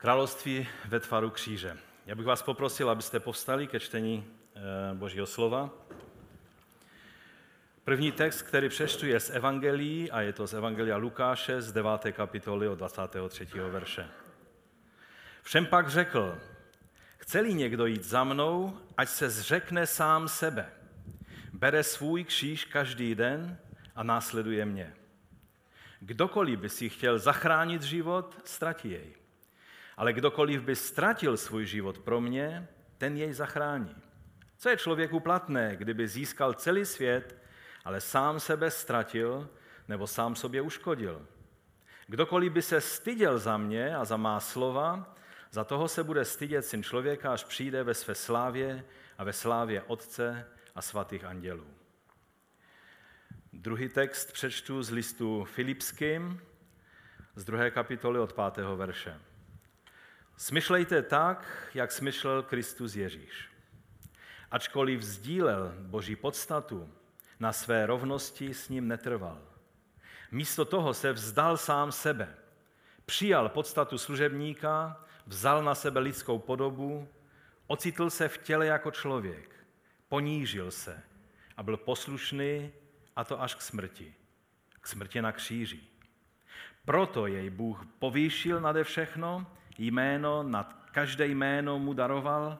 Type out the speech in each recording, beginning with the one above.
Království ve tvaru kříže. Já bych vás poprosil, abyste povstali ke čtení eh, Božího slova. První text, který přečtu, je z Evangelií a je to z Evangelia Lukáše z 9. kapitoly od 23. verše. Všem pak řekl, chce-li někdo jít za mnou, ať se zřekne sám sebe. Bere svůj kříž každý den a následuje mě. Kdokoliv by si chtěl zachránit život, ztratí jej. Ale kdokoliv by ztratil svůj život pro mě, ten jej zachrání. Co je člověku platné, kdyby získal celý svět, ale sám sebe ztratil nebo sám sobě uškodil? Kdokoliv by se styděl za mě a za má slova, za toho se bude stydět syn člověka, až přijde ve své slávě a ve slávě Otce a svatých andělů. Druhý text přečtu z listu Filipským, z druhé kapitoly od pátého verše. Smyšlejte tak, jak smyšlel Kristus Ježíš. Ačkoliv vzdílel Boží podstatu, na své rovnosti s ním netrval. Místo toho se vzdal sám sebe. Přijal podstatu služebníka, vzal na sebe lidskou podobu, ocitl se v těle jako člověk, ponížil se a byl poslušný, a to až k smrti. K smrti na kříži. Proto jej Bůh povýšil nade všechno jméno nad každé jméno mu daroval,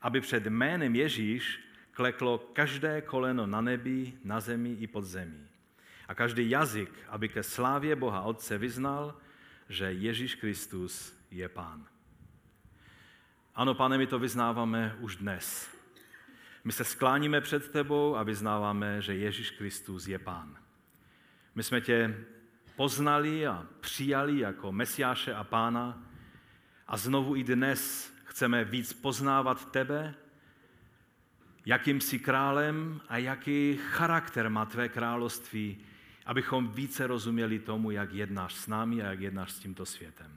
aby před jménem Ježíš kleklo každé koleno na nebi, na zemi i pod zemí. A každý jazyk, aby ke slávě Boha Otce vyznal, že Ježíš Kristus je Pán. Ano, pane, my to vyznáváme už dnes. My se skláníme před tebou a vyznáváme, že Ježíš Kristus je Pán. My jsme tě poznali a přijali jako Mesiáše a Pána a znovu i dnes chceme víc poznávat tebe, jakým jsi králem a jaký charakter má tvé království, abychom více rozuměli tomu, jak jednáš s námi a jak jednáš s tímto světem.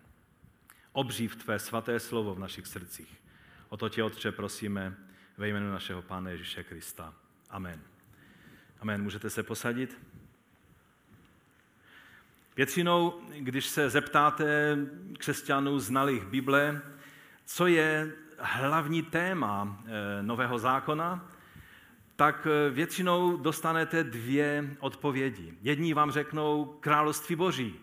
Obřív tvé svaté slovo v našich srdcích. O to tě, Otče, prosíme ve jménu našeho Pána Ježíše Krista. Amen. Amen. Můžete se posadit? Většinou, když se zeptáte křesťanů znalých Bible, co je hlavní téma eh, Nového zákona, tak eh, většinou dostanete dvě odpovědi. Jedni vám řeknou království boží.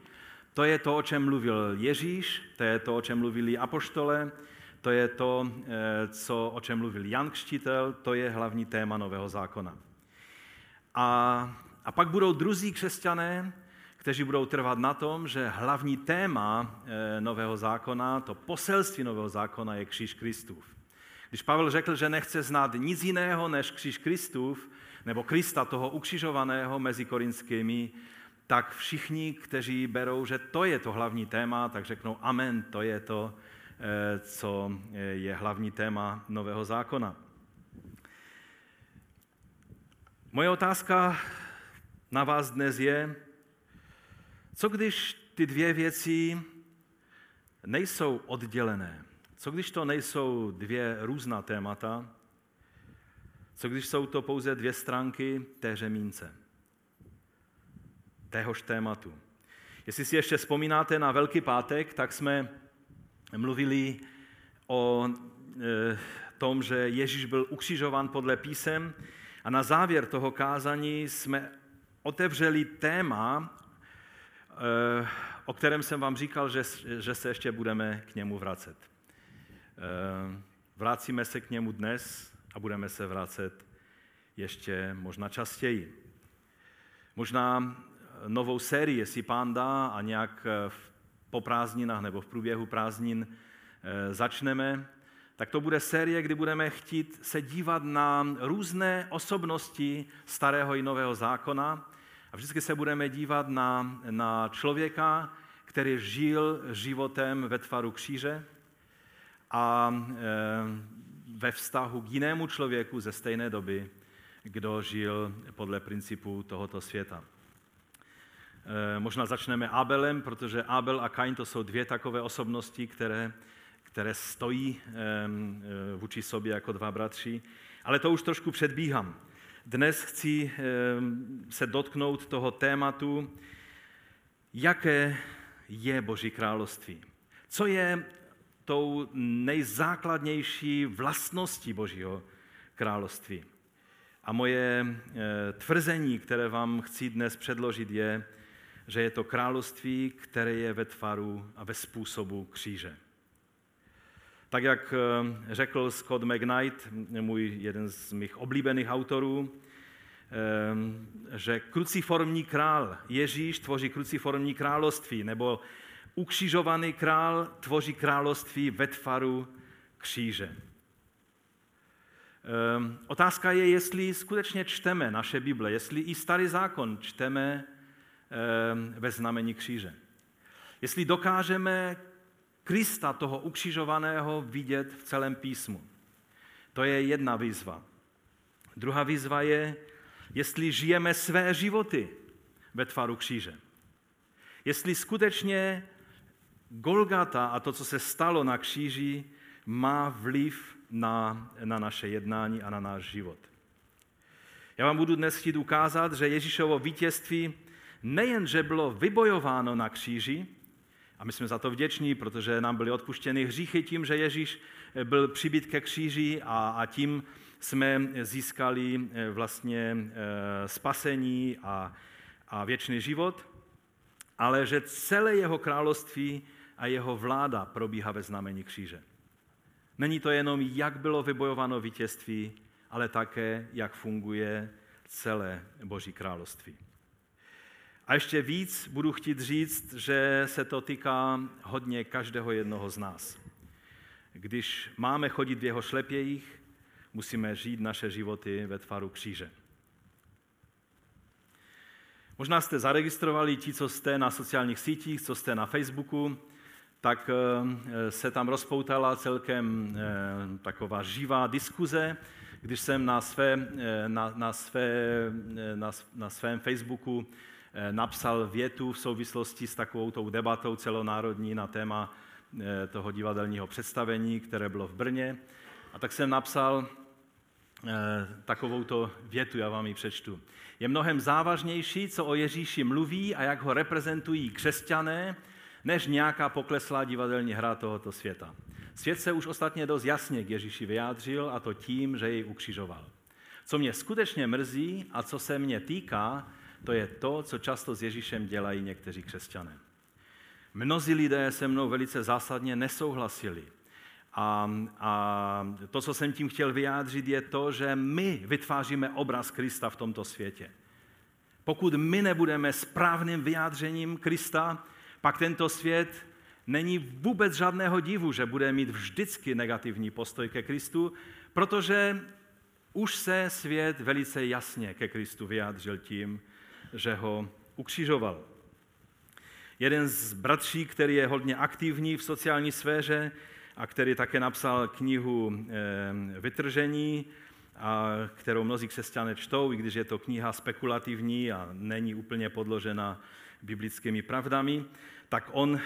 To je to, o čem mluvil Ježíš, to je to, o čem mluvili apoštole, to je to, eh, co, o čem mluvil Jan Křtitel, to je hlavní téma Nového zákona. A, a pak budou druzí křesťané, kteří budou trvat na tom, že hlavní téma eh, Nového zákona, to poselství Nového zákona je kříž Kristův. Když Pavel řekl, že nechce znát nic jiného než kříž Kristův, nebo Krista toho ukřižovaného mezi korinskými, tak všichni, kteří berou, že to je to hlavní téma, tak řeknou amen, to je to, eh, co eh, je hlavní téma Nového zákona. Moje otázka na vás dnes je, co když ty dvě věci nejsou oddělené? Co když to nejsou dvě různá témata? Co když jsou to pouze dvě stránky té řemínce? Téhož tématu. Jestli si ještě vzpomínáte na Velký pátek, tak jsme mluvili o e, tom, že Ježíš byl ukřižován podle písem a na závěr toho kázání jsme otevřeli téma Eh, o kterém jsem vám říkal, že, že se ještě budeme k němu vracet. Eh, vracíme se k němu dnes a budeme se vracet ještě možná častěji. Možná novou sérii, jestli pán dá a nějak po prázdninách nebo v průběhu prázdnin eh, začneme, tak to bude série, kdy budeme chtít se dívat na různé osobnosti starého i nového zákona a vždycky se budeme dívat na, na člověka, který žil životem ve tvaru kříže a e, ve vztahu k jinému člověku ze stejné doby, kdo žil podle principů tohoto světa. E, možná začneme Abelem, protože Abel a Kain to jsou dvě takové osobnosti, které, které stojí e, vůči sobě jako dva bratři. Ale to už trošku předbíhám. Dnes chci ehm, se dotknout toho tématu, jaké je Boží království. Co je tou nejzákladnější vlastností Božího království. A moje eh, tvrzení, které vám chci dnes předložit, je, že je to království, které je ve tvaru a ve způsobu kříže. Tak jak eh, řekl Scott McKnight, můj jeden z mých oblíbených autorů, eh, že kruciformní král Ježíš tvoří kruciformní království, nebo ukřižovaný král tvoří království ve tvaru kříže. Ehm, otázka je, jestli skutečně čteme naše Bible, jestli i starý zákon čteme ve znamení kříže. Jestli dokážeme Krista, toho ukřižovaného, vidět v celém písmu. To je jedna výzva. Druhá výzva je, jestli žijeme své životy ve tvaru kříže. Jestli skutečně Golgata a to, co se stalo na kříži, má vliv na, na naše jednání a na náš život. Já vám budu dnes chtít ukázat, že Ježíšovo vítězství nejen, že bylo vybojováno na kříži, a my jsme za to vděční, protože nám byly odpuštěny hříchy tím, že Ježíš byl přibit ke kříži a, a tím jsme získali eh, vlastně eh, spasení a, a věčný život, ale že celé jeho království a jeho vláda probíhá ve znamení kříže. Není to jenom, jak bylo vybojováno vítězství, ale také, jak funguje celé Boží království. A ještě víc budu chtít říct, že se to týká hodně každého jednoho z nás. Když máme chodit v jeho šlepějích, musíme žít naše životy ve tvaru kříže. Možná jste zaregistrovali ti, co jste na sociálních sítích, co jste na Facebooku, tak eh, se tam rozpoutala celkem eh, taková živá diskuze, když jsem na, své, eh, na, na, své, na, na svém Facebooku napsal větu v souvislosti s takovou tou debatou celonárodní na téma toho divadelního představení, které bylo v Brně. A tak jsem napsal takovouto větu, já vám ji přečtu. Je mnohem závažnější, co o Ježíši mluví a jak ho reprezentují křesťané, než nějaká pokleslá divadelní hra tohoto světa. Svět se už ostatně dost jasně k Ježíši vyjádřil a to tím, že jej ukřižoval. Co mě skutečně mrzí a co se mě týká, to je to, co často s Ježíšem dělají někteří křesťané. Mnozí lidé se mnou velice zásadně nesouhlasili. A, a to, co jsem tím chtěl vyjádřit, je to, že my vytváříme obraz Krista v tomto světě. Pokud my nebudeme správným vyjádřením Krista, pak tento svět není vůbec žádného divu, že bude mít vždycky negativní postoj ke Kristu, protože už se svět velice jasně ke Kristu vyjádřil tím, že ho ukřižoval. Jeden z bratří, který je hodně aktivní v sociální sféře a který také napsal knihu eh, Vytržení, a kterou mnozí křesťané čtou, i když je to kniha spekulativní a není úplně podložena biblickými pravdami, tak on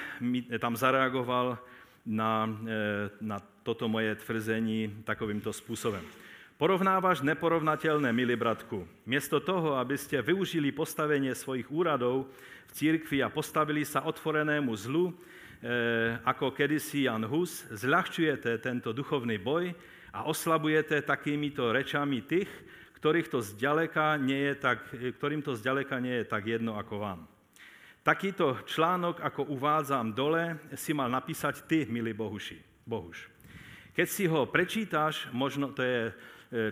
tam zareagoval na, eh, na toto moje tvrzení takovýmto způsobem. Porovnáváš neporovnatelné, milí bratku. Město toho, abyste využili postavení svojich úradov v církvi a postavili se otvorenému zlu, eh, ako kedysi Jan Hus, zľahčujete tento duchovný boj a oslabujete takýmito rečami těch, ktorých to zďaleka nie je tak, ktorým to zďaleka nie je tak jedno ako vám. Takýto článok, ako uvádzam dole, si mal napísať ty, milý Bohuši, Bohuš. Keď si ho prečítáš, možno to je e,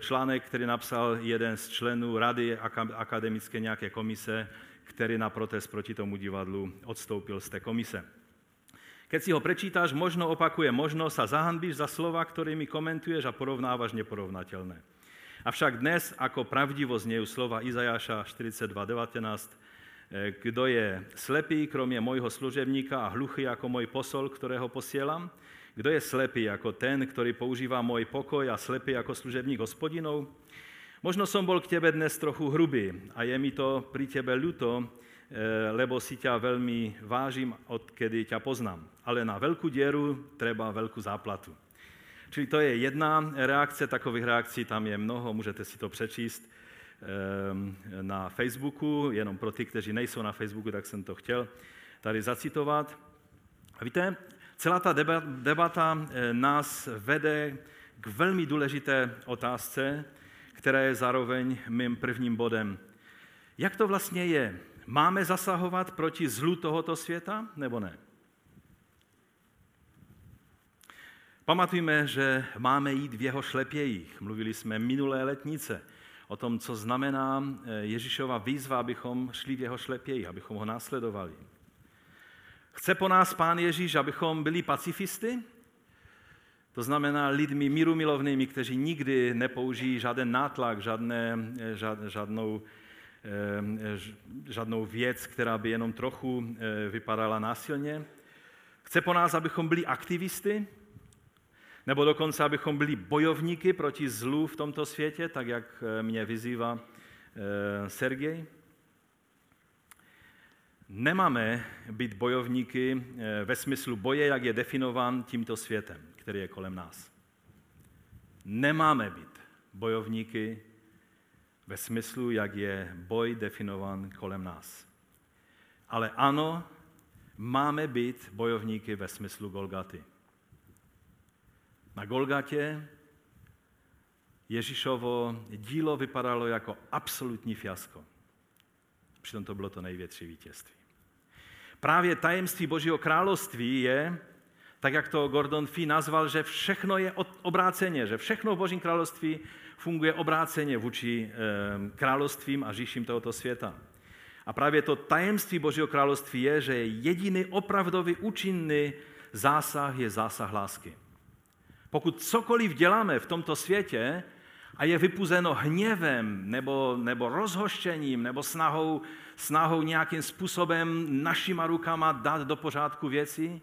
článek, který napsal jeden z členů rady akademické nějaké komise, který na protest proti tomu divadlu odstoupil z té komise. Keď si ho prečítáš, možno opakuje, možno sa zahanbíš za slova, ktorými komentuješ a porovnávaš neporovnateľné. Avšak dnes, ako pravdivo znejú slova Izajáša 42.19, E, kdo je slepý, kromě mojho služebníka a hluchý jako můj posol, kterého posielam? Kdo je slepý jako ten, který používá můj pokoj a slepý jako služebník hospodinou? Možno som bol k tebe dnes trochu hrubý a je mi to pri tebe ľuto, e, lebo si ťa veľmi vážim, odkedy ťa poznám. Ale na veľkú dieru treba veľkú záplatu. Čili to je jedna reakce, takových reakcí tam je mnoho, můžete si to přečíst. Ehm, na Facebooku, jenom pro ty, kteří nejsou na Facebooku, tak jsem to chtěl tady zacitovat. A víte, celá ta debata eh, nás vede k velmi důležité otázce, která je zároveň mým prvním bodem. Jak to vlastně je? Máme zasahovat proti zlu tohoto světa nebo ne? Pamatujme, že máme jít v jeho šlepějích. Mluvili jsme minulé letnice o tom, co znamená eh, Ježíšova výzva, abychom šli v jeho šlepějích, abychom ho následovali. Chce po nás Pán Ježíš, abychom byli pacifisty? To znamená lidmi míru milovnými, kteří nikdy nepoužijí žádný nátlak, žádné, eh, žád, žádnou, eh, žádnou věc, která by jenom trochu vypadala násilně. Chce po nás, abychom byli aktivisty, nebo dokonce, abychom byli bojovníky proti zlu v tomto světě, tak jak eh, mě vyzývá eh, Sergej. Nemáme být bojovníky eh, ve smyslu boje, jak je definován tímto světem, který je kolem nás. Nemáme být bojovníky ve smyslu, jak je boj definován kolem nás. Ale ano, máme být bojovníky ve smyslu Golgaty. Na Golgatě Ježíšovo dílo vypadalo jako absolutní fiasko. Přitom to bylo to největší vítězství. Právě tajemství Božího království je, tak jak to Gordon Fee nazval, že všechno je obráceně, že všechno v Božím království funguje obráceně vůči eh, královstvím a říším tohoto světa. A právě to tajemství Božího království je, že jediný opravdový účinný zásah je zásah lásky. Pokud cokoliv děláme v tomto světě a je vypuzeno hněvem nebo, nebo rozhoštěním nebo snahou, snahou nějakým způsobem našima rukama dát do pořádku věci,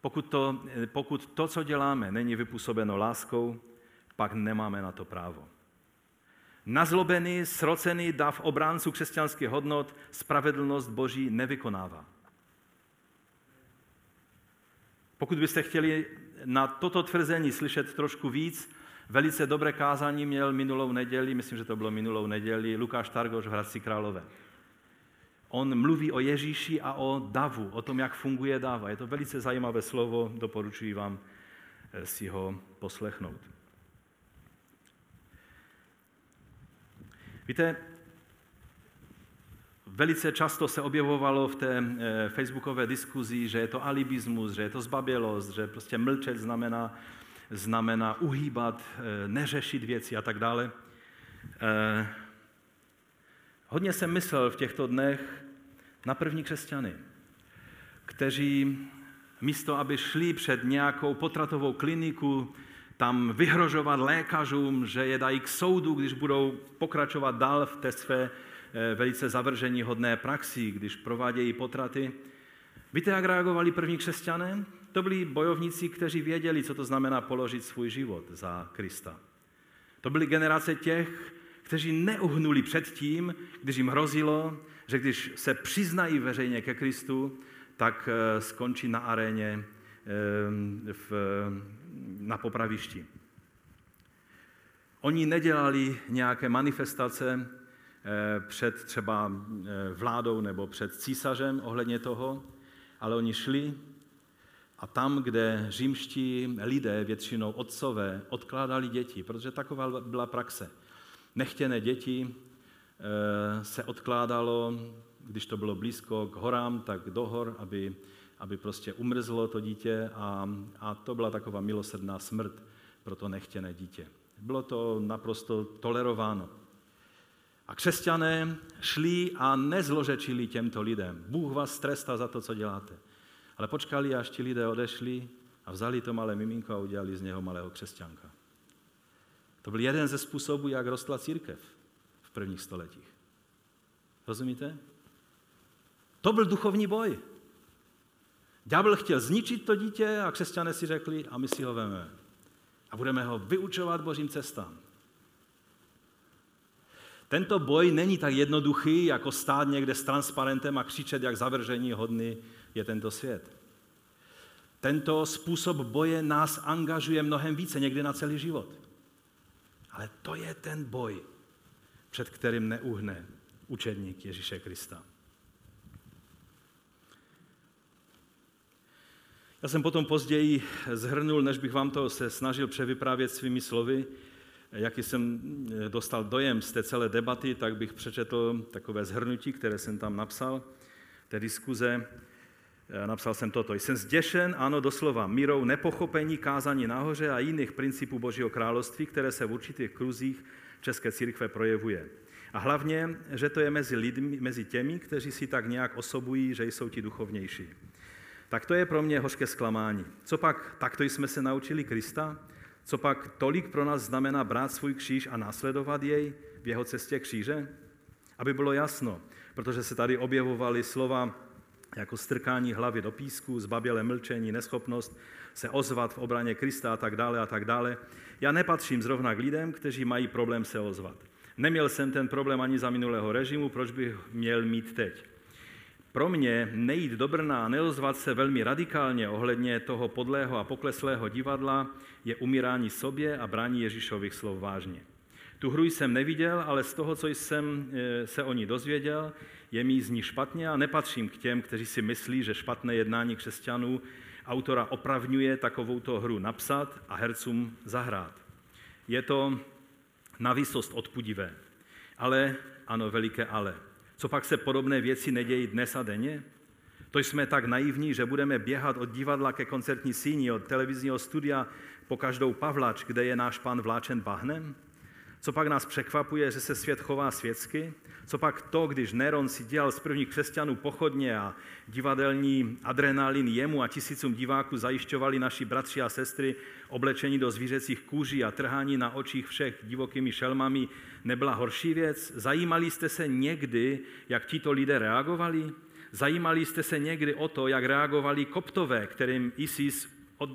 pokud to, pokud to, co děláme, není vypůsobeno láskou, pak nemáme na to právo. Nazlobený, srocený dav obránců křesťanských hodnot spravedlnost Boží nevykonává. Pokud byste chtěli na toto tvrzení slyšet trošku víc, velice dobré kázání měl minulou neděli, myslím, že to bylo minulou neděli, Lukáš Targoš v Hradci Králové. On mluví o Ježíši a o davu, o tom, jak funguje dava. Je to velice zajímavé slovo, doporučuji vám eh, si ho poslechnout. Víte, Velice často se objevovalo v té eh, facebookové diskuzi, že je to alibismus, že je to zbabělost, že prostě mlčet znamená, znamená uhýbat, eh, neřešit věci a tak dále. Eh, hodně jsem myslel v těchto dnech na první křesťany, kteří místo, aby šli před nějakou potratovou kliniku, tam vyhrožovat lékařům, že je dají k soudu, když budou pokračovat dál v té své Eh, velice zavržení hodné praxi, když provádějí potraty. Víte, jak reagovali první křesťané? To byli bojovníci, kteří věděli, co to znamená položit svůj život za Krista. To byly generace těch, kteří neuhnuli před tím, když jim hrozilo, že když se přiznají veřejně ke Kristu, tak eh, skončí na aréně eh, v, na popravišti. Oni nedělali nějaké manifestace, Eh, před třeba vládou nebo před císařem ohledně toho, ale oni šli a tam, kde římští lidé, většinou otcové, odkládali děti, protože taková byla praxe. Nechtěné děti eh, se odkládalo, když to bylo blízko k horám, tak do hor, aby, aby prostě umrzlo to dítě a, a to byla taková milosrdná smrt pro to nechtěné dítě. Bylo to naprosto tolerováno. A křesťané šli a nezložečili těmto lidem. Bůh vás trestá za to, co děláte. Ale počkali, až ti lidé odešli a vzali to malé miminko a udělali z něho malého křesťanka. To byl jeden ze způsobů, jak rostla církev v prvních stoletích. Rozumíte? To byl duchovní boj. Ďábel chtěl zničit to dítě a křesťané si řekli, a my si ho veme. A budeme ho vyučovat božím cestám. Tento boj není tak jednoduchý, jako stát někde s transparentem a křičet, jak zavržení hodný je tento svět. Tento způsob boje nás angažuje mnohem více, někdy na celý život. Ale to je ten boj, před kterým neuhne učedník Ježíše Krista. Já jsem potom později zhrnul, než bych vám to se snažil převyprávět svými slovy, jaký jsem dostal dojem z té celé debaty, tak bych přečetl takové zhrnutí, které jsem tam napsal, té diskuze. Napsal jsem toto. Jsem zděšen, ano, doslova, mírou nepochopení kázání nahoře a jiných principů Božího království, které se v určitých kruzích České církve projevuje. A hlavně, že to je mezi lidmi, mezi těmi, kteří si tak nějak osobují, že jsou ti duchovnější. Tak to je pro mě hořké zklamání. Co pak takto jsme se naučili Krista? Co pak tolik pro nás znamená brát svůj kříž a následovat jej v jeho cestě kříže? Aby bylo jasno, protože se tady objevovaly slova jako strkání hlavy do písku, zbabělé mlčení, neschopnost se ozvat v obraně Krista a tak dále a tak dále. Já nepatřím zrovna k lidem, kteří mají problém se ozvat. Neměl jsem ten problém ani za minulého režimu, proč bych měl mít teď? Pro mě nejít do Brna a neozvat se velmi radikálně ohledně toho podlého a pokleslého divadla je umírání sobě a brání Ježíšových slov vážně. Tu hru jsem neviděl, ale z toho, co jsem e, se o ní dozvěděl, je mi z ní špatně a nepatřím k těm, kteří si myslí, že špatné jednání křesťanů autora opravňuje takovouto hru napsat a hercům zahrát. Je to na výsost odpudivé. Ale, ano, veliké ale. Co pak se podobné věci nedějí dnes a denně? To jsme tak naivní, že budeme běhat od divadla ke koncertní síni, od televizního studia po každou pavlač, kde je náš pan vláčen bahnem? Co pak nás překvapuje, že se svět chová světsky? Co pak to, když Neron si dělal z prvních křesťanů pochodně a divadelní adrenalin jemu a tisícům diváků zajišťovali naši bratři a sestry oblečení do zvířecích kůží a trhání na očích všech divokými šelmami, nebyla horší věc? Zajímali jste se někdy, jak tito lidé reagovali? Zajímali jste se někdy o to, jak reagovali koptové, kterým ISIS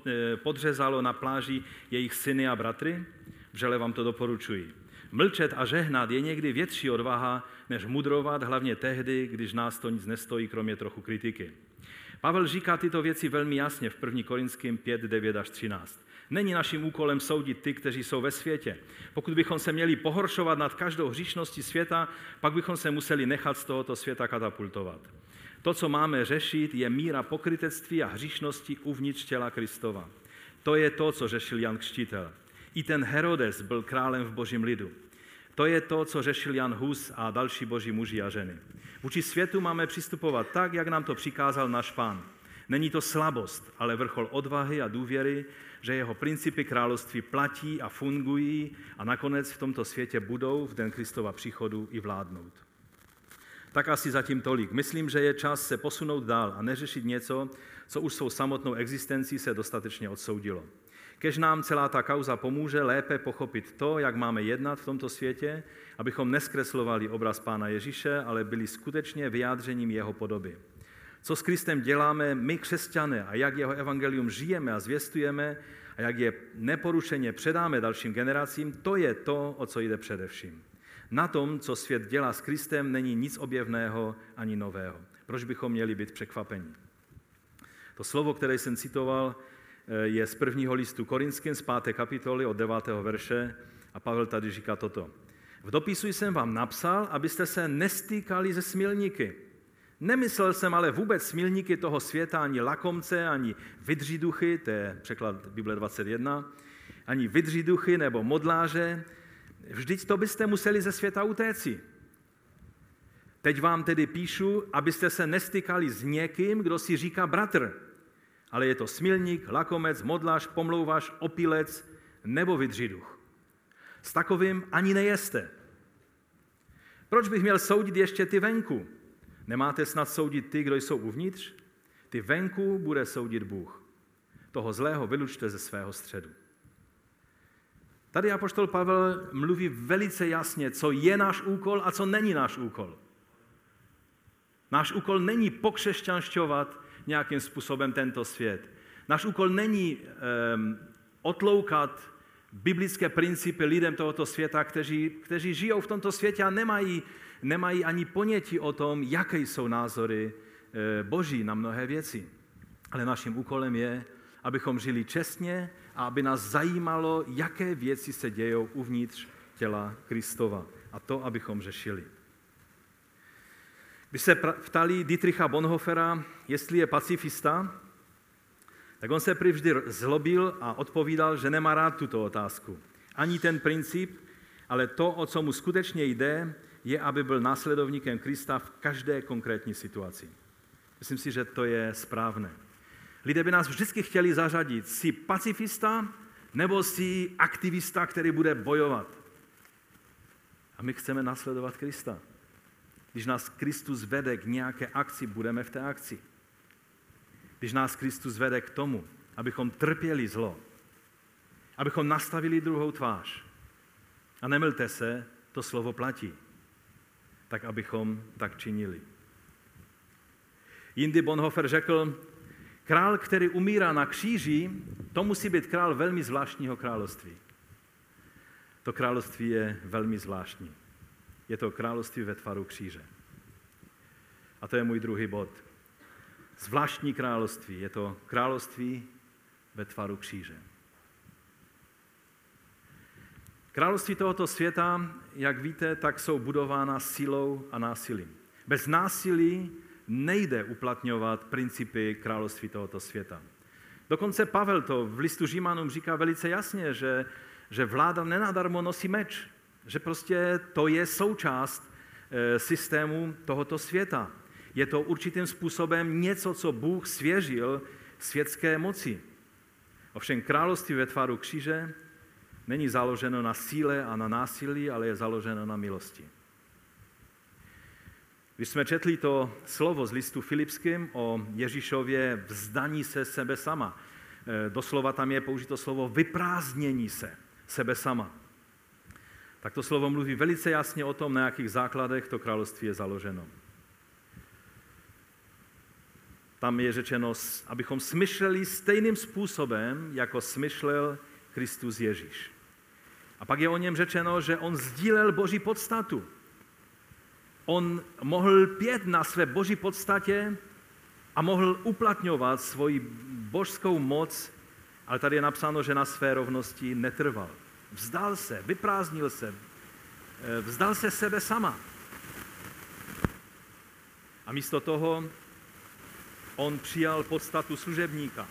eh, podřezalo na pláži jejich syny a bratry? Vřele vám to doporučuji. Mlčet a žehnat je někdy větší odvaha, než mudrovat, hlavně tehdy, když nás to nic nestojí, kromě trochu kritiky. Pavel říká tyto věci velmi jasně v 1. Korinským 5, 9 až 13. Není naším úkolem soudit ty, kteří jsou ve světě. Pokud bychom se měli pohoršovat nad každou hříšností světa, pak bychom se museli nechat z tohoto světa katapultovat. To, co máme řešit, je míra pokrytectví a hříšnosti uvnitř těla Kristova. To je to, co řešil Jan Křtitel. I ten Herodes byl králem v božím lidu. To je to, co řešil Jan Hus a další boží muži a ženy. Vůči světu máme přistupovat tak, jak nám to přikázal náš pán. Není to slabost, ale vrchol odvahy a důvěry, že jeho principy království platí a fungují a nakonec v tomto světě budou v den Kristova příchodu i vládnout. Tak asi zatím tolik. Myslím, že je čas se posunout dál a neřešit něco, co už svou samotnou existencí se dostatečně odsoudilo. Kež nám celá ta kauza pomůže lépe pochopit to, jak máme jednat v tomto světě, abychom neskreslovali obraz Pána Ježíše, ale byli skutečně vyjádřením jeho podoby. Co s Kristem děláme my křesťané a jak jeho evangelium žijeme a zvěstujeme a jak je neporušeně předáme dalším generacím, to je to, o co jde především. Na tom, co svět dělá s Kristem, není nic objevného ani nového. Proč bychom měli být překvapení? To slovo, které jsem citoval, je z prvního listu Korinským z páté kapitoly od 9. verše a Pavel tady říká toto. V dopisu jsem vám napsal, abyste se nestýkali ze smilníky. Nemyslel jsem ale vůbec smilníky toho světa, ani lakomce, ani vydřiduchy, to je překlad Bible 21, ani vydřiduchy nebo modláře. Vždyť to byste museli ze světa utéci. Teď vám tedy píšu, abyste se nestykali s někým, kdo si říká bratr, ale je to smilník, lakomec, modlář, pomlouvaš, opilec nebo vydřiduch. S takovým ani nejeste. Proč bych měl soudit ještě ty venku? Nemáte snad soudit ty, kdo jsou uvnitř? Ty venku bude soudit Bůh. Toho zlého vylučte ze svého středu. Tady apoštol Pavel mluví velice jasně, co je náš úkol a co není náš úkol. Náš úkol není pokřesťanšťovat nějakým způsobem tento svět. Náš úkol není um, otloukat biblické principy lidem tohoto světa, kteří, kteří žijou v tomto světě a nemají, nemají ani ponětí o tom, jaké jsou názory e, Boží na mnohé věci. Ale naším úkolem je, abychom žili čestně a aby nás zajímalo, jaké věci se dějou uvnitř těla Kristova. A to, abychom řešili. Když se ptali Dietricha Bonhoeffera, jestli je pacifista, Tak on se prý vždy zlobil a odpovídal, že nemá rád tuto otázku. Ani ten princip, ale to, o co mu skutečně jde, je, aby byl následovníkem Krista v každé konkrétní situaci. Myslím si, že to je správné. Lidé by nás vždycky chtěli zařadit. Jsi pacifista nebo jsi aktivista, který bude bojovat. A my chceme nasledovat Krista. Když nás Kristus vede k nějaké akci, budeme v té akci. Když nás Kristus vede k tomu, abychom trpěli zlo, abychom nastavili druhou tvář. A nemilte se, to slovo platí. Tak abychom tak činili. Jindy Bonhoeffer řekl, král, který umírá na kříži, to musí být král velmi zvláštního království. To království je velmi zvláštní. Je to království ve tvaru kříže. A to je můj druhý bod. Zvláštní království. Je to království ve tvaru kříže. Království tohoto světa, jak víte, tak jsou budována silou a násilím. Bez násilí nejde uplatňovat principy království tohoto světa. Dokonce Pavel to v listu Římanům říká velice jasně, že, že vláda nenadarmo nosí meč, že prostě to je součást e, systému tohoto světa. Je to určitým způsobem něco, co Bůh svěřil světské moci. Ovšem království ve tvaru kříže není založeno na síle a na násilí, ale je založeno na milosti. Když jsme četli to slovo z listu Filipským o Ježíšově vzdaní se sebe sama, eh, doslova tam je použito slovo vyprázdnění se sebe sama. Tak to slovo mluví velice jasně o tom, na jakých základech to království je založeno. Tam je řečeno, abychom smyšleli stejným způsobem, jako smyšlel Kristus Ježíš. A pak je o něm řečeno, že on sdílel Boží podstatu. On mohl pět na své Boží podstatě a mohl uplatňovat svoji božskou moc, ale tady je napsáno, že na své rovnosti netrval. Vzdal se, vyprázdnil se, eh, vzdal se sebe sama. A místo toho on přijal podstatu služebníka.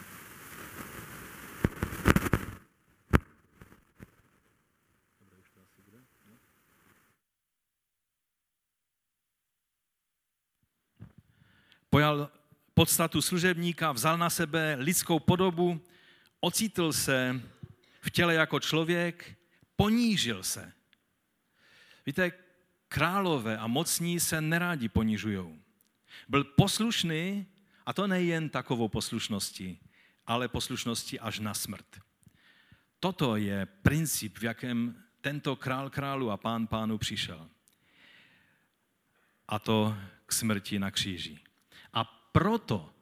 Pojal podstatu služebníka, vzal na sebe lidskou podobu, ocitl se v těle jako člověk, ponížil se. Víte, králové a mocní se nerádi ponižují. Byl poslušný a to nejen takovou poslušností, ale poslušnosti až na smrt. Toto je princip, v jakém tento král králu a pán pánu přišel. A to k smrti na kříži. A proto,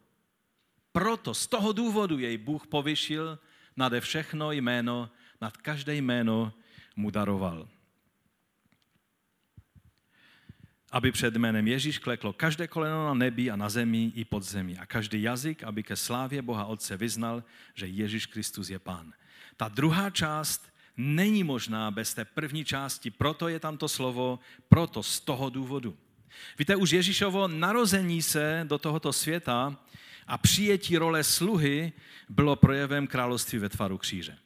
proto z toho důvodu jej Bůh povyšil nade všechno jméno, nad každé jméno mu daroval aby před jménem Ježíš kleklo každé koleno na nebi a na zemi i pod zemi a každý jazyk, aby ke slávě Boha Otce vyznal, že Ježíš Kristus je Pán. Ta druhá část není možná bez té první části, proto je tam to slovo, proto z toho důvodu. Víte, už Ježíšovo narození se do tohoto světa a přijetí role sluhy bylo projevem království ve tvaru kříže.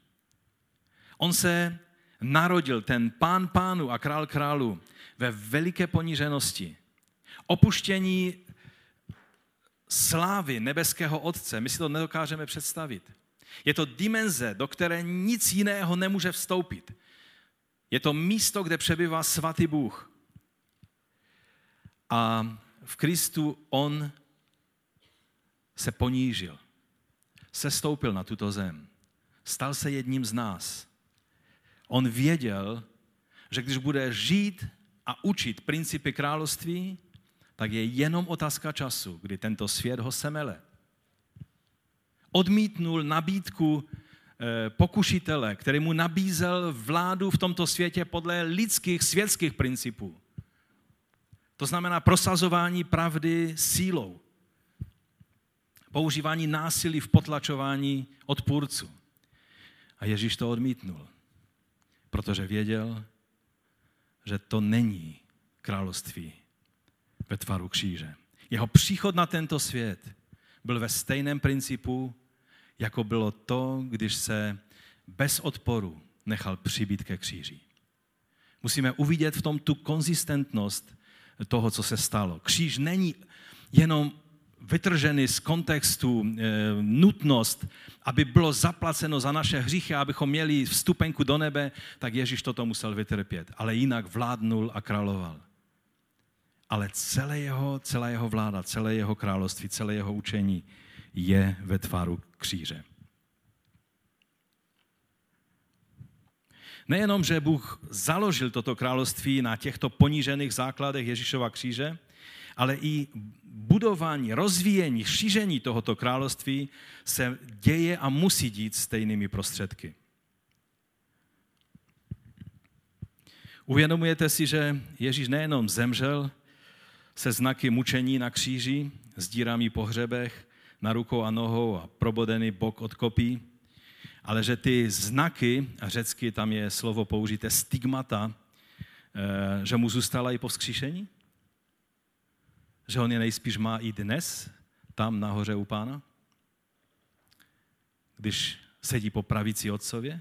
On se narodil, ten pán pánu a král králu, ve veliké poníženosti. Opuštění slávy nebeského Otce, my si to nedokážeme představit. Je to dimenze, do které nic jiného nemůže vstoupit. Je to místo, kde přebývá svatý Bůh. A v Kristu on se ponížil, se stoupil na tuto zem, stal se jedním z nás. On věděl, že když bude žít a učit principy království, tak je jenom otázka času, kdy tento svět ho semele. Odmítnul nabídku eh, pokušitele, který mu nabízel vládu v tomto světě podle lidských světských principů. To znamená prosazování pravdy sílou. Používání násilí v potlačování odpůrců. A Ježíš to odmítnul, protože věděl, že to není království ve tvaru kříže. Jeho příchod na tento svět byl ve stejném principu, jako bylo to, když se bez odporu nechal přibít ke kříži. Musíme uvidět v tom tu konzistentnost toho, co se stalo. Kříž není jenom vytržený z kontextu e, nutnost, aby bylo zaplaceno za naše hříchy, abychom měli vstupenku do nebe, tak Ježíš toto musel vytrpět. Ale jinak vládnul a královal. Ale celé jeho, celá jeho vláda, celé jeho království, celé jeho učení je ve tváru kříže. Nejenom, že Bůh založil toto království na těchto ponížených základech Ježíšova kříže, ale i budování, rozvíjení, šíření tohoto království se děje a musí dít stejnými prostředky. Uvědomujete si, že Ježíš nejenom zemřel se znaky mučení na kříži, s dírami po hřebech, na rukou a nohou a probodený bok od kopí, ale že ty znaky, řecky tam je slovo použité stigmata, eh, že mu zůstala i po vzkříšení? Že on je nejspíš má i dnes, tam nahoře u pána? Když sedí po pravici otcově?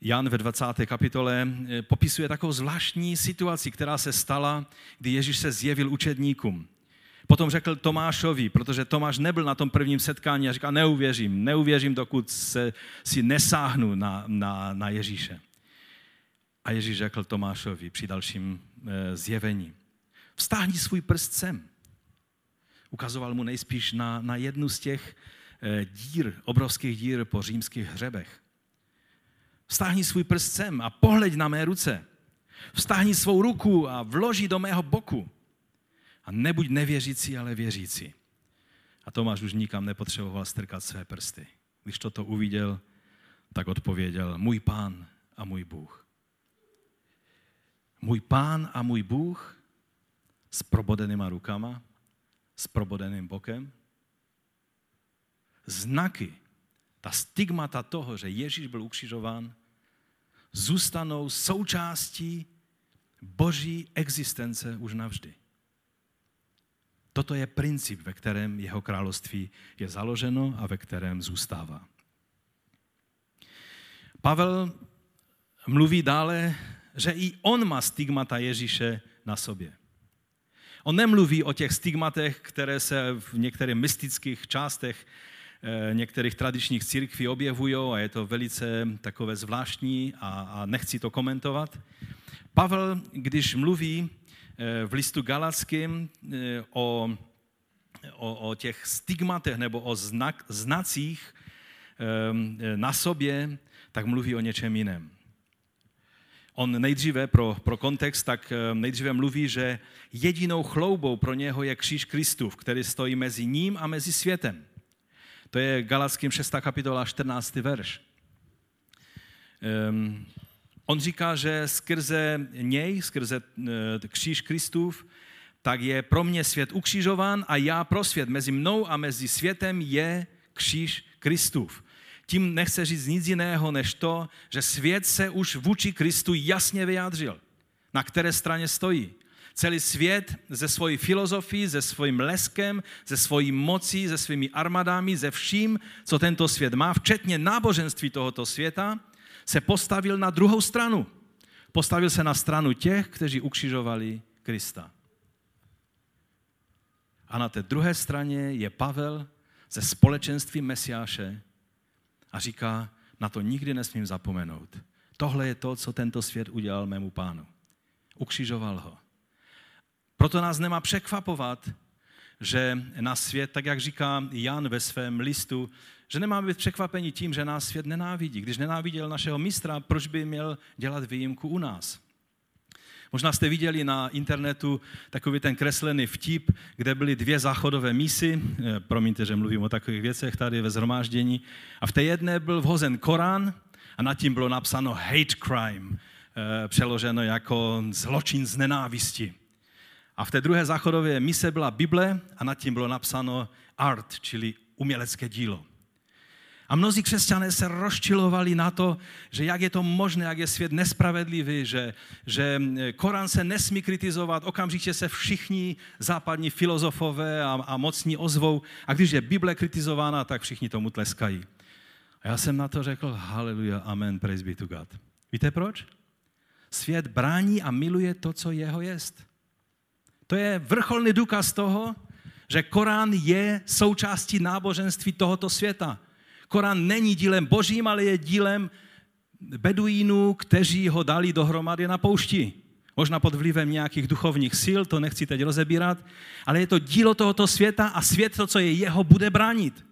Jan ve 20. kapitole eh, popisuje takovou zvláštní situaci, která se stala, kdy Ježíš se zjevil učedníkům. Potom řekl Tomášovi, protože Tomáš nebyl na tom prvním setkání a říká, neuvěřím, neuvěřím, dokud se, si nesáhnu na, na, na Ježíše. A Ježíš řekl Tomášovi při dalším e, zjevení, vstáhni svůj prst sem. Ukazoval mu nejspíš na, na jednu z těch e, dír, obrovských dír po římských hřebech. Vstáhni svůj prst sem a pohleď na mé ruce. Vstáhni svou ruku a vloží do mého boku. A nebuď nevěřící, ale věřící. A Tomáš už nikam nepotřeboval strkat své prsty. Když toto uviděl, tak odpověděl, můj pán a můj Bůh. Můj pán a můj Bůh s probodenýma rukama, s probodeným bokem. Znaky, ta stigmata toho, že Ježíš byl ukřižován, zůstanou součástí boží existence už navždy. Toto je princip, ve kterém jeho království je založeno a ve kterém zůstává. Pavel mluví dále, že i on má stigmata Ježíše na sobě. On nemluví o těch stigmatech, které se v některých mystických částech eh, některých tradičních církví objevují a je to velice takové zvláštní a, a nechci to komentovat. Pavel, když mluví v listu Galackým eh, o, o, o těch stigmatech nebo o znak, znacích ehm, na sobě, tak mluví o něčem jiném. On nejdříve, pro, pro kontext, tak ehm, nejdříve mluví, že jedinou chloubou pro něho je kříž Kristův, který stojí mezi ním a mezi světem. To je Galackým 6. kapitola 14. verš. Um, On říká, že skrze něj, skrze eh, kříž Kristův, tak je pro mě svět ukřižován a já pro svět. Mezi mnou a mezi světem je kříž Kristův. Tím nechce říct nic jiného, než to, že svět se už vůči Kristu jasně vyjádřil. Na které straně stojí. Celý svět ze svojí filozofií, se svým leskem, ze svojí mocí, se svými armadami, ze vším, co tento svět má, včetně náboženství tohoto světa, se postavil na druhou stranu. Postavil se na stranu těch, kteří ukřižovali Krista. A na té druhé straně je Pavel ze společenství Mesiáše a říká, na to nikdy nesmím zapomenout. Tohle je to, co tento svět udělal mému pánu. Ukřižoval ho. Proto nás nemá překvapovat, že na svět, tak jak říká Jan ve svém listu, že nemáme být překvapeni tím, že nás svět nenávidí. Když nenáviděl našeho mistra, proč by měl dělat výjimku u nás? Možná jste viděli na internetu takový ten kreslený vtip, kde byly dvě záchodové mísy, eh, promiňte, že mluvím o takových věcech tady ve zhromáždění, a v té jedné byl vhozen Korán a nad tím bylo napsáno hate crime, eh, přeloženo jako zločin z nenávisti. A v té druhé záchodové mise byla Bible a nad tím bylo napsáno art, čili umělecké dílo. A mnozí křesťané se rozčilovali na to, že jak je to možné, jak je svět nespravedlivý, že, že Korán se nesmí kritizovat, okamžitě se všichni západní filozofové a, a mocní ozvou a když je Bible kritizována, tak všichni tomu tleskají. A já jsem na to řekl, haleluja, amen, praise be to God. Víte proč? Svět brání a miluje to, co jeho jest. To je vrcholný důkaz toho, že Korán je součástí náboženství tohoto světa. Korán není dílem božím, ale je dílem beduínů, kteří ho dali dohromady na poušti. Možná pod vlivem nějakých duchovních sil, to nechci teď rozebírat, ale je to dílo tohoto světa a svět to, co je jeho, bude bránit.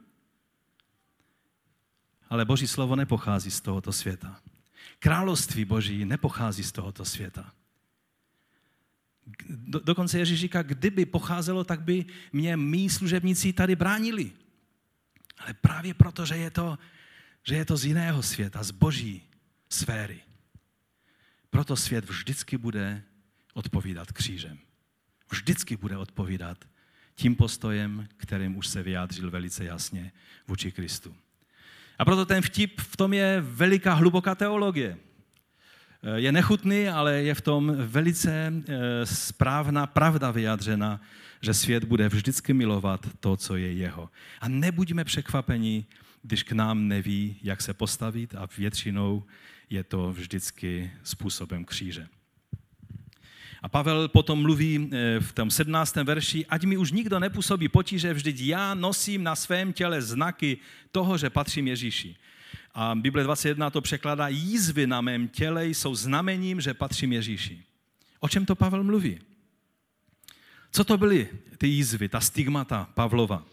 Ale boží slovo nepochází z tohoto světa. Království boží nepochází z tohoto světa. Do, dokonce Ježíš říká, kdyby pocházelo, tak by mě mý služebníci tady bránili. Ale právě proto, že je to, že je to z jiného světa, z boží sféry. Proto svět vždycky bude odpovídat křížem. Vždycky bude odpovídat tím postojem, kterým už se vyjádřil velice jasně vůči Kristu. A proto ten vtip v tom je veliká hluboká teologie. Je nechutný, ale je v tom velice eh, správná pravda vyjádřena, že svět bude vždycky milovat to, co je jeho. A nebuďme překvapeni, když k nám neví, jak se postavit a většinou je to vždycky způsobem kříže. A Pavel potom mluví eh, v tom 17. verši, ať mi už nikdo nepůsobí potíže, vždyť já nosím na svém těle znaky toho, že patřím Ježíši. A Bible 21 to překládá, jízvy na mém těle jsou znamením, že patřím Ježíši. O čem to Pavel mluví? Co to byly ty jízvy, ta stigmata Pavlova?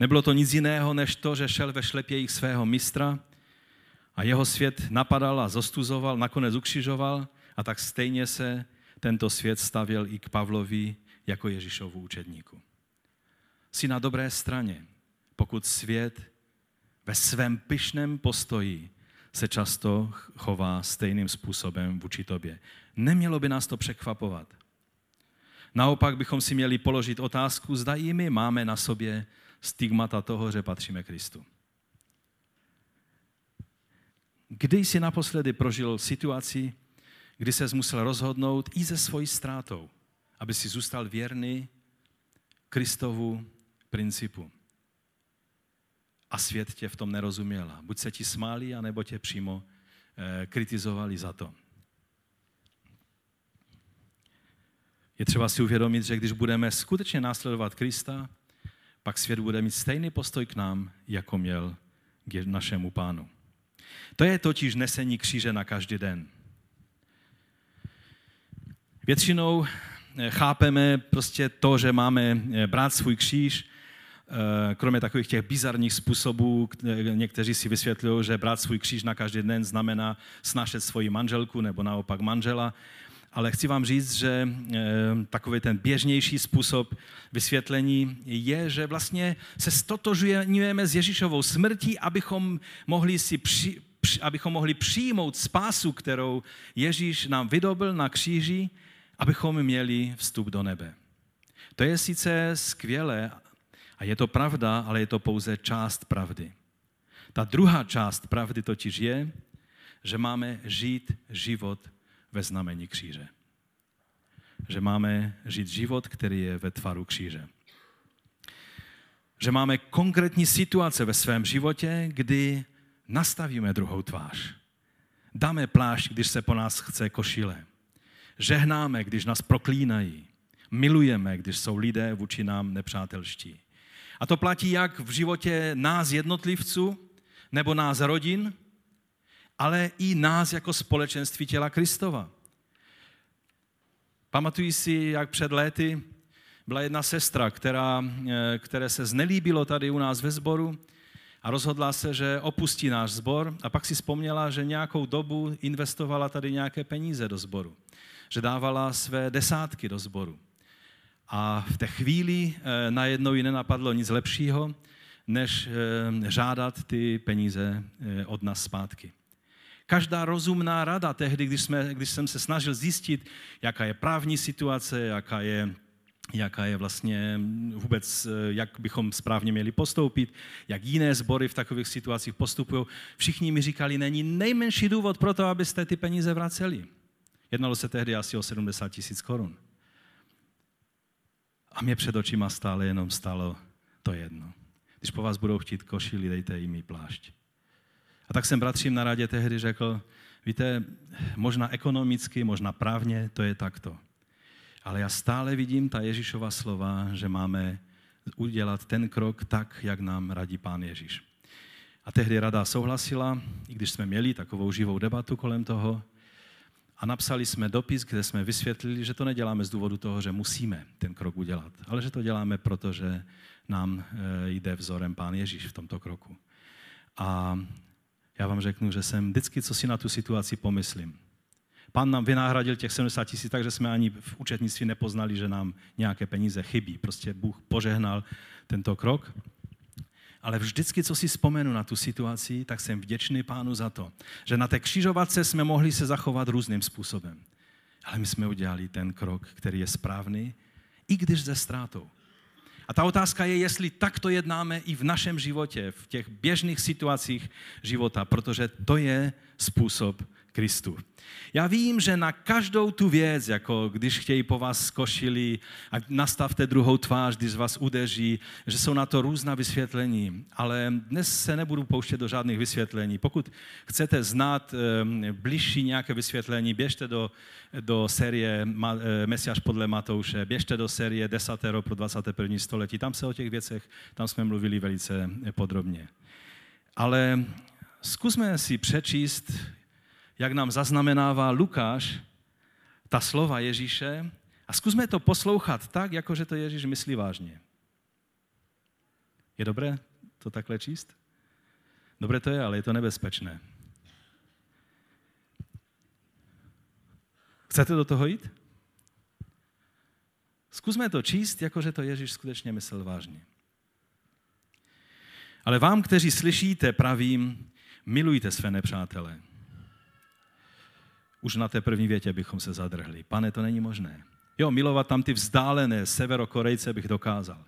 Nebylo to nic jiného, než to, že šel ve šlepějích svého mistra a jeho svět napadal a zostuzoval, nakonec ukřižoval a tak stejně se tento svět stavěl i k Pavlovi jako Ježíšovu učedníku. Jsi na dobré straně, pokud svět ve svém pyšném postoji se často chová stejným způsobem vůči tobě. Nemělo by nás to překvapovat. Naopak bychom si měli položit otázku, zda i my máme na sobě stigmata toho, že patříme Kristu. Kdy jsi naposledy prožil situaci, kdy se musel rozhodnout i ze svojí ztrátou, aby si zůstal věrný Kristovu principu. A svět tě v tom nerozuměla. Buď se ti smáli, anebo tě přímo eh, kritizovali za to. Je třeba si uvědomit, že když budeme skutečně následovat Krista, pak svět bude mít stejný postoj k nám, jako měl k našemu pánu. To je totiž nesení kříže na každý den. Většinou eh, chápeme prostě to, že máme eh, brát svůj kříž, eh, kromě takových těch bizarních způsobů, někteří si vysvětlují, že brát svůj kříž na každý den znamená snašet svoji manželku nebo naopak manžela, ale chci vám říct, že takový ten běžnější způsob vysvětlení je, že vlastně se stotožujeme s Ježíšovou smrtí, abychom mohli si při, abychom mohli přijmout spásu, kterou Ježíš nám vydobil na kříži abychom měli vstup do nebe. To je sice skvělé a je to pravda, ale je to pouze část pravdy. Ta druhá část pravdy totiž je, že máme žít život ve znamení kříže. Že máme žít život, který je ve tvaru kříže. Že máme konkrétní situace ve svém životě, kdy nastavíme druhou tvář. Dáme plášť, když se po nás chce košile. Žehnáme, když nás proklínají. Milujeme, když jsou lidé vůči nám nepřátelští. A to platí jak v životě nás jednotlivců, nebo nás rodin, ale i nás jako společenství těla Kristova. Pamatuji si, jak před léty byla jedna sestra, která, eh, které se znelíbilo tady u nás ve sboru a rozhodla se, že opustí náš sbor a pak si vzpomněla, že nějakou dobu investovala tady nějaké peníze do sboru že dávala své desátky do sboru. A v té chvíli eh, najednou ji nenapadlo nic lepšího, než eh, žádat ty peníze od nás zpátky. Každá rozumná rada tehdy, když, jsme, když jsem se snažil zjistit, jaká je právní situace, jaká je jaká je vlastně vůbec, jak bychom správně měli postoupit, jak jiné sbory v takových situacích postupují. Všichni mi říkali, není nejmenší důvod pro to, abyste ty peníze vraceli. Jednalo se tehdy asi o 70 tisíc korun. A mě před očima stále jenom stalo to jedno. Když po vás budou chtít košili, dejte jim i plášť. A tak jsem bratřím na radě tehdy řekl, víte, možná ekonomicky, možná právně, to je takto. Ale já stále vidím ta Ježíšova slova, že máme udělat ten krok tak, jak nám radí pán Ježíš. A tehdy rada souhlasila, i když jsme měli takovou živou debatu kolem toho, a napsali jsme dopis, kde jsme vysvětlili, že to neděláme z důvodu toho, že musíme ten krok udělat, ale že to děláme, protože nám eh, jde vzorem Pán Ježíš v tomto kroku. A já vám řeknu, že jsem vždycky, co si na tu situaci pomyslím. Pán nám vynahradil těch 70 tisíc, takže jsme ani v účetnictví nepoznali, že nám nějaké peníze chybí. Prostě Bůh požehnal tento krok ale vždycky, co si vzpomenu na tu situaci, tak jsem vděčný pánu za to, že na té křižovatce jsme mohli se zachovat různým způsobem. Ale my jsme udělali ten krok, který je správný, i když ze ztrátou. A ta otázka je, jestli takto jednáme i v našem životě, v těch běžných situacích života, protože to je způsob Kristu. Já vím, že na každou tu věc, jako když chtějí po vás skošili a nastavte druhou tvář, když vás udeří, že jsou na to různá vysvětlení. Ale dnes se nebudu pouštět do žádných vysvětlení. Pokud chcete znát e, bližší nějaké vysvětlení, běžte do, do série Ma, e, Mesiáš podle Matouše, běžte do série Desatero pro 21. století. Tam se o těch věcech, tam jsme mluvili velice podrobně. Ale zkusme si přečíst jak nám zaznamenává Lukáš ta slova Ježíše a zkusme to poslouchat tak, jako že to Ježíš myslí vážně. Je dobré to takhle číst? Dobré to je, ale je to nebezpečné. Chcete do toho jít? Zkusme to číst, jako že to Ježíš skutečně myslel vážně. Ale vám, kteří slyšíte, pravím, milujte své nepřátele. Už na té první větě bychom se zadrhli. Pane, to není možné. Jo, milovat tam ty vzdálené severokorejce bych dokázal.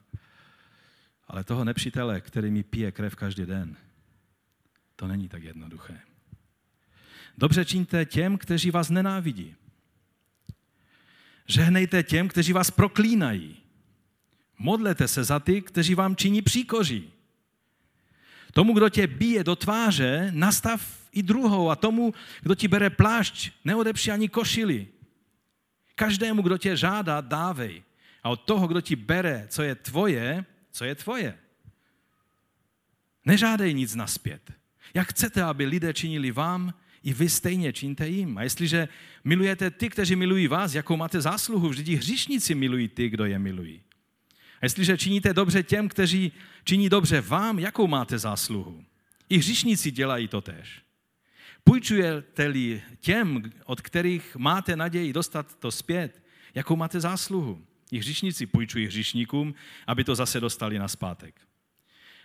Ale toho nepřítele, který mi pije krev každý den, to není tak jednoduché. Dobře čiňte těm, kteří vás nenávidí. Žehnejte těm, kteří vás proklínají. Modlete se za ty, kteří vám činí příkoří. Tomu, kdo tě bije do tváře, nastav i druhou a tomu, kdo ti bere plášť, neodepři ani košili. Každému, kdo tě žádá, dávej. A od toho, kdo ti bere, co je tvoje, co je tvoje. Nežádej nic naspět. Jak chcete, aby lidé činili vám, i vy stejně čiňte jim. A jestliže milujete ty, kteří milují vás, jakou máte zásluhu, vždyť hříšníci milují ty, kdo je milují. A jestliže činíte dobře těm, kteří činí dobře vám, jakou máte zásluhu? I hříšníci dělají to tež. Půjčujete-li těm, od kterých máte naději dostat to zpět, jakou máte zásluhu? I hřišníci půjčují hřišníkům, aby to zase dostali na zpátek.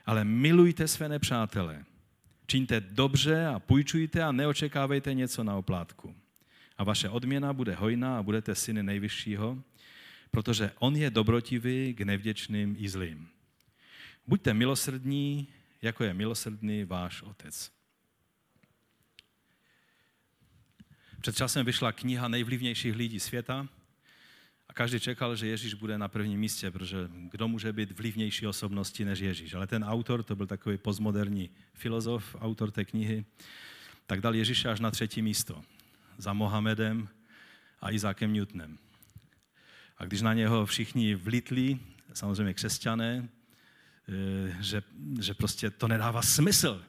Ale milujte své nepřátele. Čiňte dobře a půjčujte a neočekávejte něco na oplátku. A vaše odměna bude hojná a budete syny nejvyššího, protože on je dobrotivý k nevděčným i zlým. Buďte milosrdní, jako je milosrdný váš otec. Před časem vyšla kniha nejvlivnějších lidí světa a každý čekal, že Ježíš bude na prvním místě, protože kdo může být vlivnější osobností než Ježíš. Ale ten autor, to byl takový postmoderní filozof, autor té knihy, tak dal Ježíše až na třetí místo. Za Mohamedem a Izákem Newtonem. A když na něho všichni vlitli, samozřejmě křesťané, eh, že, že prostě to nedává smysl,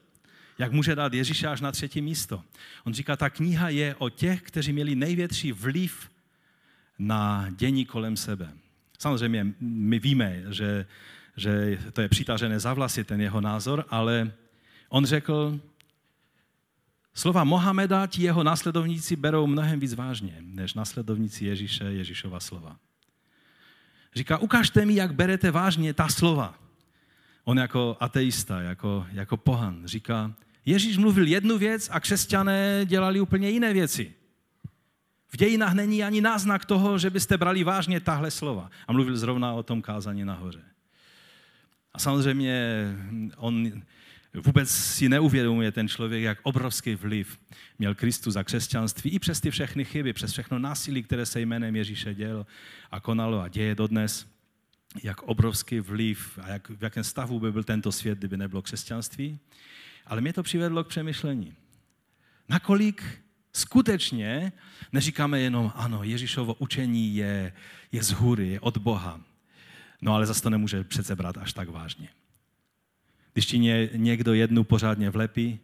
jak může dát Ježíše až na třetí místo. On říká, ta kniha je o těch, kteří měli největší vliv na dění kolem sebe. Samozřejmě my víme, že, že to je přitažené za vlasy, ten jeho názor, ale on řekl, slova Mohameda ti jeho následovníci berou mnohem víc vážně, než následovníci Ježíše, Ježíšova slova. Říká, ukažte mi, jak berete vážně ta slova. On jako ateista, jako, jako pohan, říká, Ježíš mluvil jednu věc a křesťané dělali úplně jiné věci. V dějinách není ani náznak toho, že byste brali vážně tahle slova. A mluvil zrovna o tom kázání nahoře. A samozřejmě on vůbec si neuvědomuje ten člověk, jak obrovský vliv měl Kristus za křesťanství i přes ty všechny chyby, přes všechno násilí, které se jménem Ježíše děl a konalo a děje dodnes, jak obrovský vliv a jak, v jakém stavu by byl tento svět, kdyby nebylo křesťanství. Ale mě to přivedlo k přemýšlení. Nakolik skutečně neříkáme jenom, ano, Ježíšovo učení je, je z hůry, je od Boha. No ale zase to nemůže přece brát až tak vážně. Když ti někdo jednu pořádně vlepí,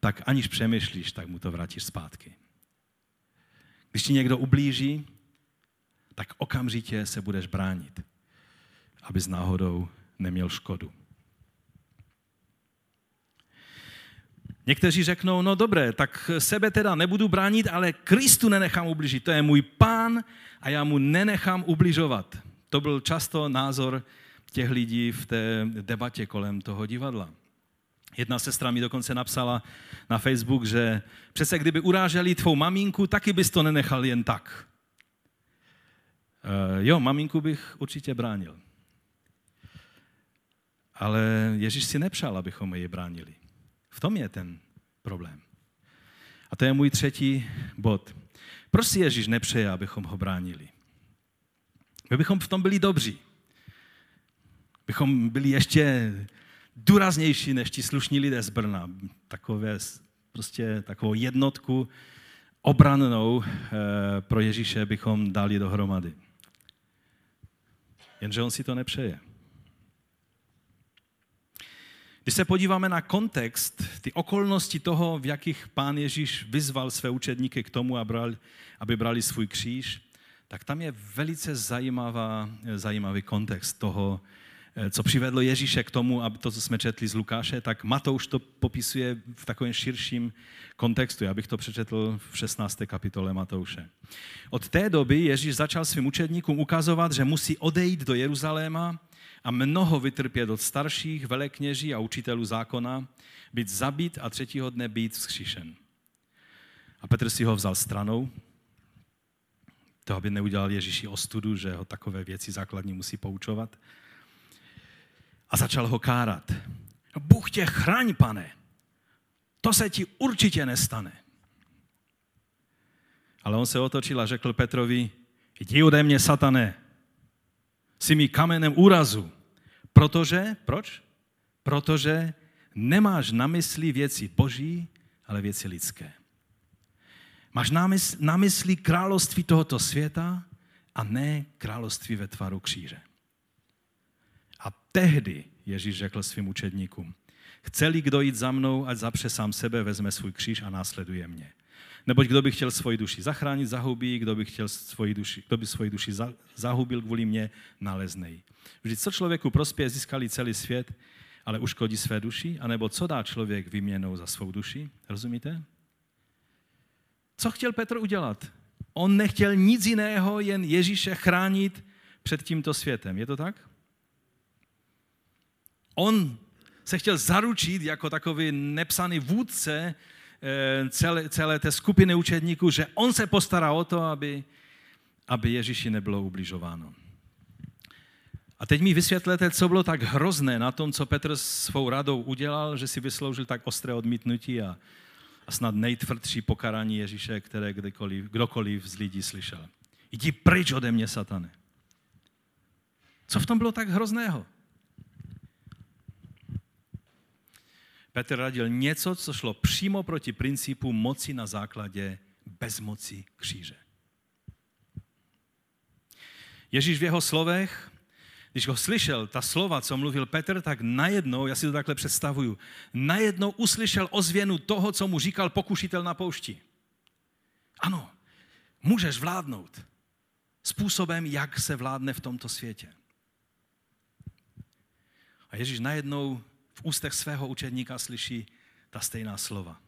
tak aniž přemýšlíš, tak mu to vrátíš zpátky. Když ti někdo ublíží, tak okamžitě se budeš bránit, abys náhodou neměl škodu. Někteří řeknou, no dobré, tak sebe teda nebudu bránit, ale Kristu nenechám ubližit. To je můj pán a já mu nenechám ubližovat. To byl často názor těch lidí v té debatě kolem toho divadla. Jedna sestra mi dokonce napsala na Facebook, že přece kdyby uráželi tvou maminku, taky bys to nenechal jen tak. E, jo, maminku bych určitě bránil. Ale Ježíš si nepřál, abychom ji bránili. V tom je ten problém. A to je můj třetí bod. Proč si Ježíš nepřeje, abychom ho bránili? My bychom v tom byli dobří. Bychom byli ještě důraznější než ti slušní lidé z Brna. Takové, prostě takovou jednotku obrannou eh, pro Ježíše bychom dali dohromady. Jenže on si to nepřeje. Když se podíváme na kontext, ty okolnosti toho, v jakých pán Ježíš vyzval své učedníky k tomu, aby brali svůj kříž, tak tam je velice zajímavá, zajímavý kontext toho, Eh, co přivedlo Ježíše k tomu, aby to, co jsme četli z Lukáše, tak Matouš to popisuje v takovém širším kontextu. Já bych to přečetl v 16. kapitole Matouše. Od té doby Ježíš začal svým učedníkům ukazovat, že musí odejít do Jeruzaléma a mnoho vytrpět od starších, velekněží a učitelů zákona, být zabít a třetího dne být vzkříšen. A Petr si ho vzal stranou, to, aby neudělal Ježíši ostudu, že ho takové věci základní musí poučovat a začal ho kárat. Bůh tě chraň, pane. To se ti určitě nestane. Ale on se otočil a řekl Petrovi, jdi ode mě, satane, jsi mi kamenem úrazu. Protože, proč? Protože nemáš na mysli věci boží, ale věci lidské. Máš na mysli království tohoto světa a ne království ve tvaru kříže. A tehdy Ježíš řekl svým učedníkům, chce-li kdo jít za mnou, ať zapře sám sebe, vezme svůj kříž a následuje mě. Neboť kdo by chtěl svoji duši zachránit, zahubí, kdo by, chtěl svoji duši, kdo by svoji duši zahubil kvůli mě, naleznej. Vždyť co člověku prospěje, získali celý svět, ale uškodí své duši, anebo co dá člověk vyměnou za svou duši? Rozumíte? Co chtěl Petr udělat? On nechtěl nic jiného, jen Ježíše chránit před tímto světem. Je to tak? On se chtěl zaručit jako takový nepsaný vůdce celé, celé té skupiny učedníků, že on se postará o to, aby, aby Ježíši nebylo ubližováno. A teď mi vysvětlete, co bylo tak hrozné na tom, co Petr svou radou udělal, že si vysloužil tak ostré odmítnutí a, a snad nejtvrdší pokarání Ježíše, které kdokoliv, kdokoliv z lidí slyšel. Jdi pryč ode mě, satane. Co v tom bylo tak hrozného? Petr radil něco, co šlo přímo proti principu moci na základě bezmoci kříže. Ježíš v jeho slovech, když ho slyšel, ta slova, co mluvil Petr, tak najednou, já si to takhle představuju, najednou uslyšel ozvěnu toho, co mu říkal pokušitel na poušti. Ano, můžeš vládnout způsobem, jak se vládne v tomto světě. A Ježíš najednou ústech svého učedníka slyší ta stejná slova.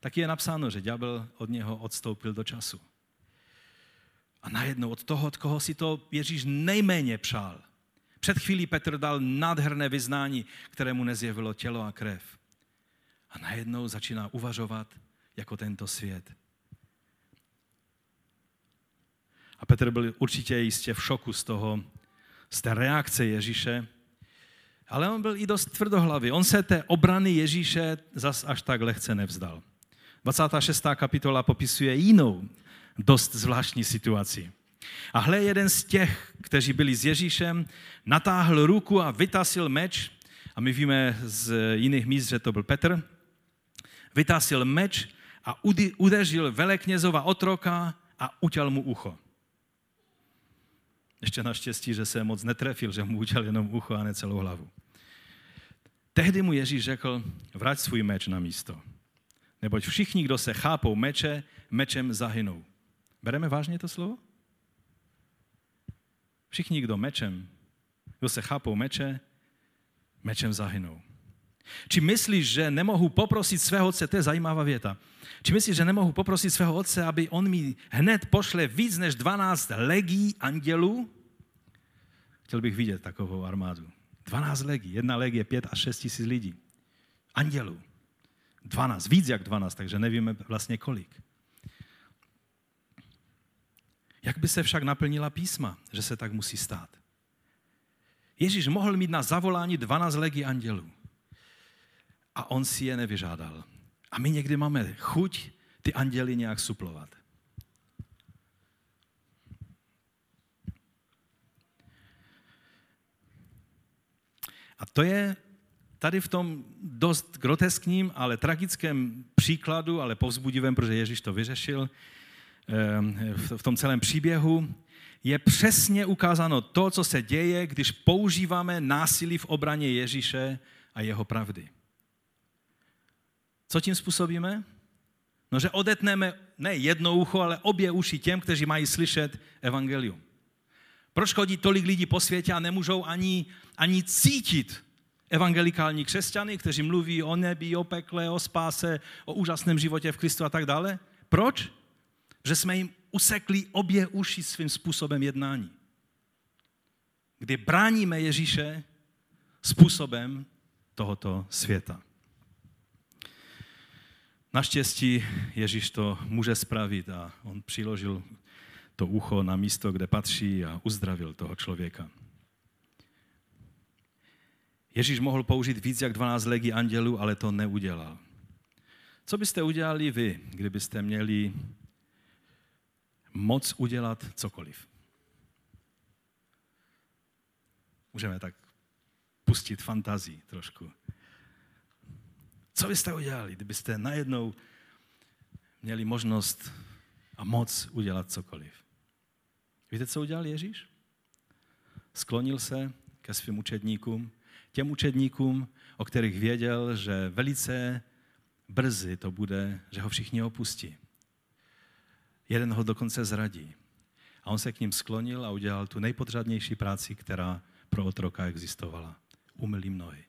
Tak je napsáno, že ďábel od něho odstoupil do času. A najednou od toho, od koho si to Ježíš nejméně přál. Před chvílí Petr dal nádherné vyznání, kterému nezjevilo tělo a krev. A najednou začíná uvažovat jako tento svět. A Petr byl určitě jistě v šoku z toho, z té reakce Ježíše, ale on byl i dost tvrdohlavý. On se té obrany Ježíše zas až tak lehce nevzdal. 26. kapitola popisuje jinou, dost zvláštní situaci. A hle, jeden z těch, kteří byli s Ježíšem, natáhl ruku a vytasil meč, a my víme z jiných míst, že to byl Petr, vytasil meč a udeřil veleknězova otroka a utěl mu ucho. Ještě naštěstí, že se moc netrefil, že mu udělal jenom ucho a ne celou hlavu. Tehdy mu Ježíš řekl, vrať svůj meč na místo. Neboť všichni, kdo se chápou meče, mečem zahynou. Bereme vážně to slovo? Všichni, kdo mečem, kdo se chápou meče, mečem zahynou. Či myslíš, že nemohu poprosit svého otce, to je zajímavá věta, či myslíš, že nemohu poprosit svého otce, aby on mi hned pošle víc než 12 legí andělů? Chtěl bych vidět takovou armádu. 12 legí, jedna legie 5 až 6 tisíc lidí. Andělů. 12, víc jak 12, takže nevíme vlastně kolik. Jak by se však naplnila písma, že se tak musí stát? Ježíš mohl mít na zavolání 12 legí andělů. A on si je nevyžádal. A my někdy máme chuť ty anděly nějak suplovat. A to je tady v tom dost groteskním, ale tragickém příkladu, ale povzbudivém, protože Ježíš to vyřešil, ehm, v tom celém příběhu, je přesně ukázáno to, co se děje, když používáme násilí v obraně Ježíše a jeho pravdy. Co tím způsobíme? No, že odetneme ne jedno ucho, ale obě uši těm, kteří mají slyšet evangelium. Proč chodí tolik lidí po světě a nemůžou ani, ani cítit evangelikální křesťany, kteří mluví o nebi, o pekle, o spáse, o úžasném životě v Kristu a tak dále? Proč? Že jsme jim usekli obě uši svým způsobem jednání. Kdy bráníme Ježíše způsobem tohoto světa. Naštěstí Ježíš to může spravit a on přiložil to ucho na místo, kde patří a uzdravil toho člověka. Ježíš mohl použít víc jak 12 legí andělů, ale to neudělal. Co byste udělali vy, kdybyste měli moc udělat cokoliv? Můžeme tak pustit fantazii trošku. Co byste udělali, kdybyste najednou měli možnost a moc udělat cokoliv? Víte, co udělal Ježíš? Sklonil se ke svým učedníkům, těm učedníkům, o kterých věděl, že velice brzy to bude, že ho všichni opustí. Jeden ho dokonce zradí. A on se k ním sklonil a udělal tu nejpodřadnější práci, která pro otroka existovala. Umyl jim nohy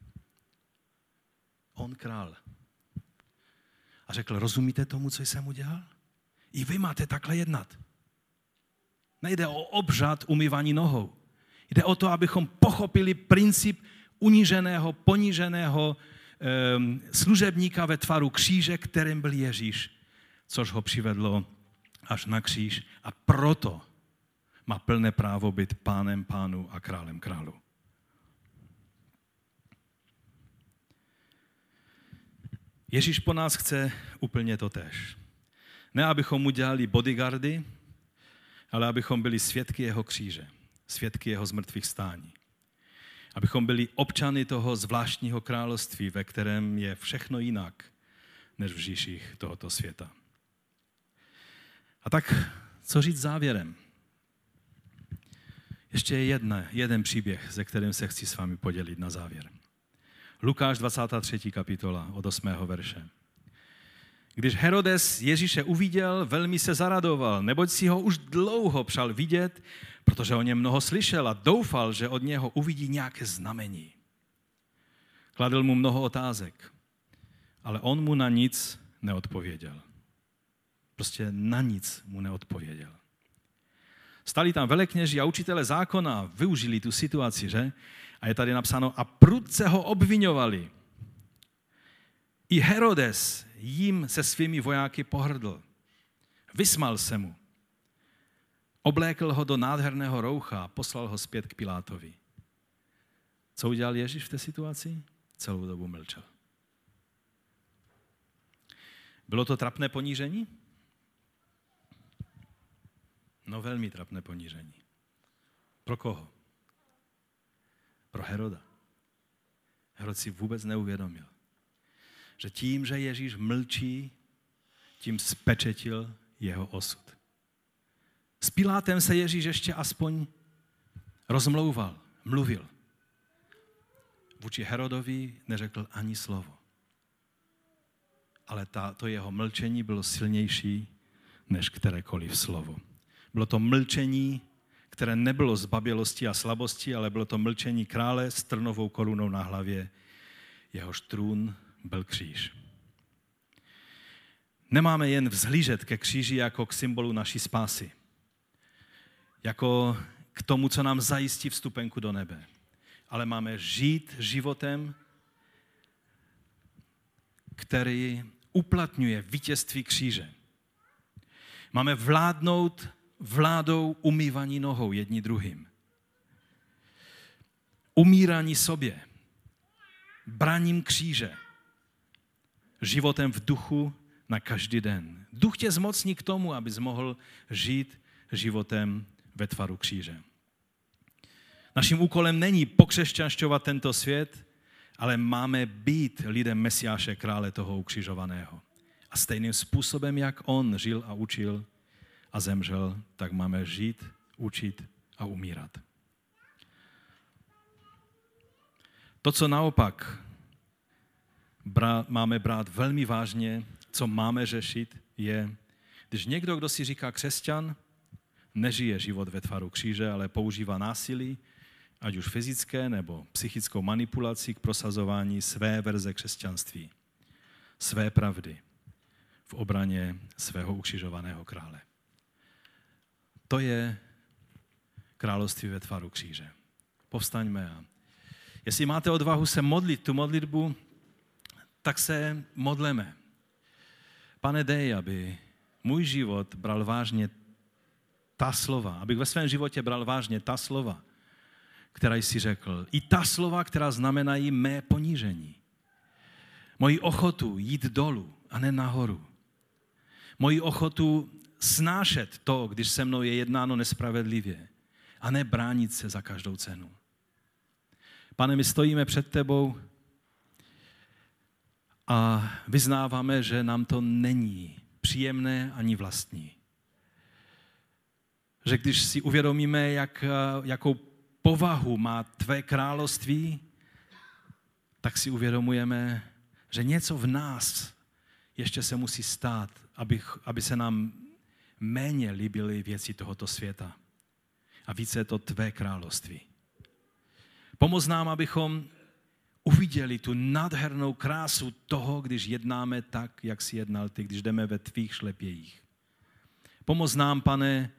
on král. A řekl, rozumíte tomu, co jsem udělal? I vy máte takhle jednat. Nejde o obřad umývání nohou. Jde o to, abychom pochopili princip uníženého, poníženého um, služebníka ve tvaru kříže, kterým byl Ježíš, což ho přivedlo až na kříž a proto má plné právo být pánem pánu a králem králu. Ježíš po nás chce úplně to tež. Ne, abychom mu dělali bodyguardy, ale abychom byli svědky jeho kříže, svědky jeho zmrtvých stání. Abychom byli občany toho zvláštního království, ve kterém je všechno jinak, než v říších tohoto světa. A tak, co říct závěrem? Ještě jedna, jeden příběh, ze kterým se chci s vámi podělit na závěr. Lukáš 23. kapitola od 8. verše. Když Herodes Ježíše uviděl, velmi se zaradoval, neboť si ho už dlouho přál vidět, protože o něm mnoho slyšel a doufal, že od něho uvidí nějaké znamení. Kladl mu mnoho otázek, ale on mu na nic neodpověděl. Prostě na nic mu neodpověděl. Stali tam velekněži a učitele zákona, využili tu situaci, že? A je tady napsáno, a prudce ho obvinovali. I Herodes jim se svými vojáky pohrdl. Vysmal se mu. Oblékl ho do nádherného roucha a poslal ho zpět k Pilátovi. Co udělal Ježíš v té situaci? Celou dobu mlčel. Bylo to trapné ponížení? No velmi trapné ponížení. Pro koho? Pro Heroda. Herod si vůbec neuvědomil, že tím, že Ježíš mlčí, tím spečetil jeho osud. S Pilátem se Ježíš ještě aspoň rozmlouval, mluvil. Vůči Herodovi neřekl ani slovo. Ale ta, to jeho mlčení bylo silnější než kterékoliv slovo. Bylo to mlčení, které nebylo z babělosti a slabosti, ale bylo to mlčení krále s trnovou korunou na hlavě. Jehož trůn byl kříž. Nemáme jen vzhlížet ke kříži jako k symbolu naší spásy. Jako k tomu, co nám zajistí vstupenku do nebe. Ale máme žít životem, který uplatňuje vítězství kříže. Máme vládnout vládou umývaní nohou jedni druhým. Umírání sobě, braním kříže, životem v duchu na každý den. Duch tě zmocní k tomu, abys mohl žít životem ve tvaru kříže. Naším úkolem není pokřesťanšťovat tento svět, ale máme být lidem Mesiáše, krále toho ukřižovaného. A stejným způsobem, jak on žil a učil, a zemřel, tak máme žít, učit a umírat. To, co naopak máme brát velmi vážně, co máme řešit, je, když někdo, kdo si říká křesťan, nežije život ve tvaru kříže, ale používá násilí, ať už fyzické nebo psychickou manipulaci k prosazování své verze křesťanství, své pravdy v obraně svého ukřižovaného krále. To je království ve tvaru kříže. Povstaňme a jestli máte odvahu se modlit tu modlitbu, tak se modleme. Pane, dej, aby můj život bral vážně ta slova, abych ve svém životě bral vážně ta slova, která jsi řekl. I ta slova, která znamenají mé ponížení. Moji ochotu jít dolů a ne nahoru. Moji ochotu snášet to, když se mnou je jednáno nespravedlivě a ne bránit se za každou cenu. Pane, my stojíme před tebou a vyznáváme, že nám to není příjemné ani vlastní. Že když si uvědomíme, jak, jakou povahu má tvé království, tak si uvědomujeme, že něco v nás ještě se musí stát, aby, aby se nám méně líbily věci tohoto světa. A více je to tvé království. Pomoz nám, abychom uviděli tu nádhernou krásu toho, když jednáme tak, jak si jednal ty, když jdeme ve tvých šlepějích. Pomoz nám, pane,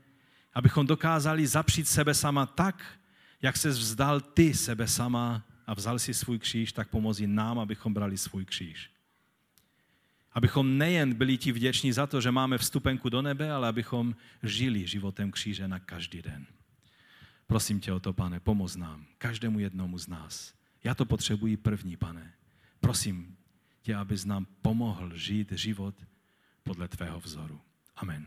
abychom dokázali zapřít sebe sama tak, jak se vzdal ty sebe sama a vzal si svůj kříž, tak pomozi nám, abychom brali svůj kříž. Abychom nejen byli ti vděční za to, že máme vstupenku do nebe, ale abychom žili životem kříže na každý den. Prosím tě o to, pane, pomoz nám, každému jednomu z nás. Já to potřebuji první, pane. Prosím tě, abys nám pomohl žít život podle tvého vzoru. Amen.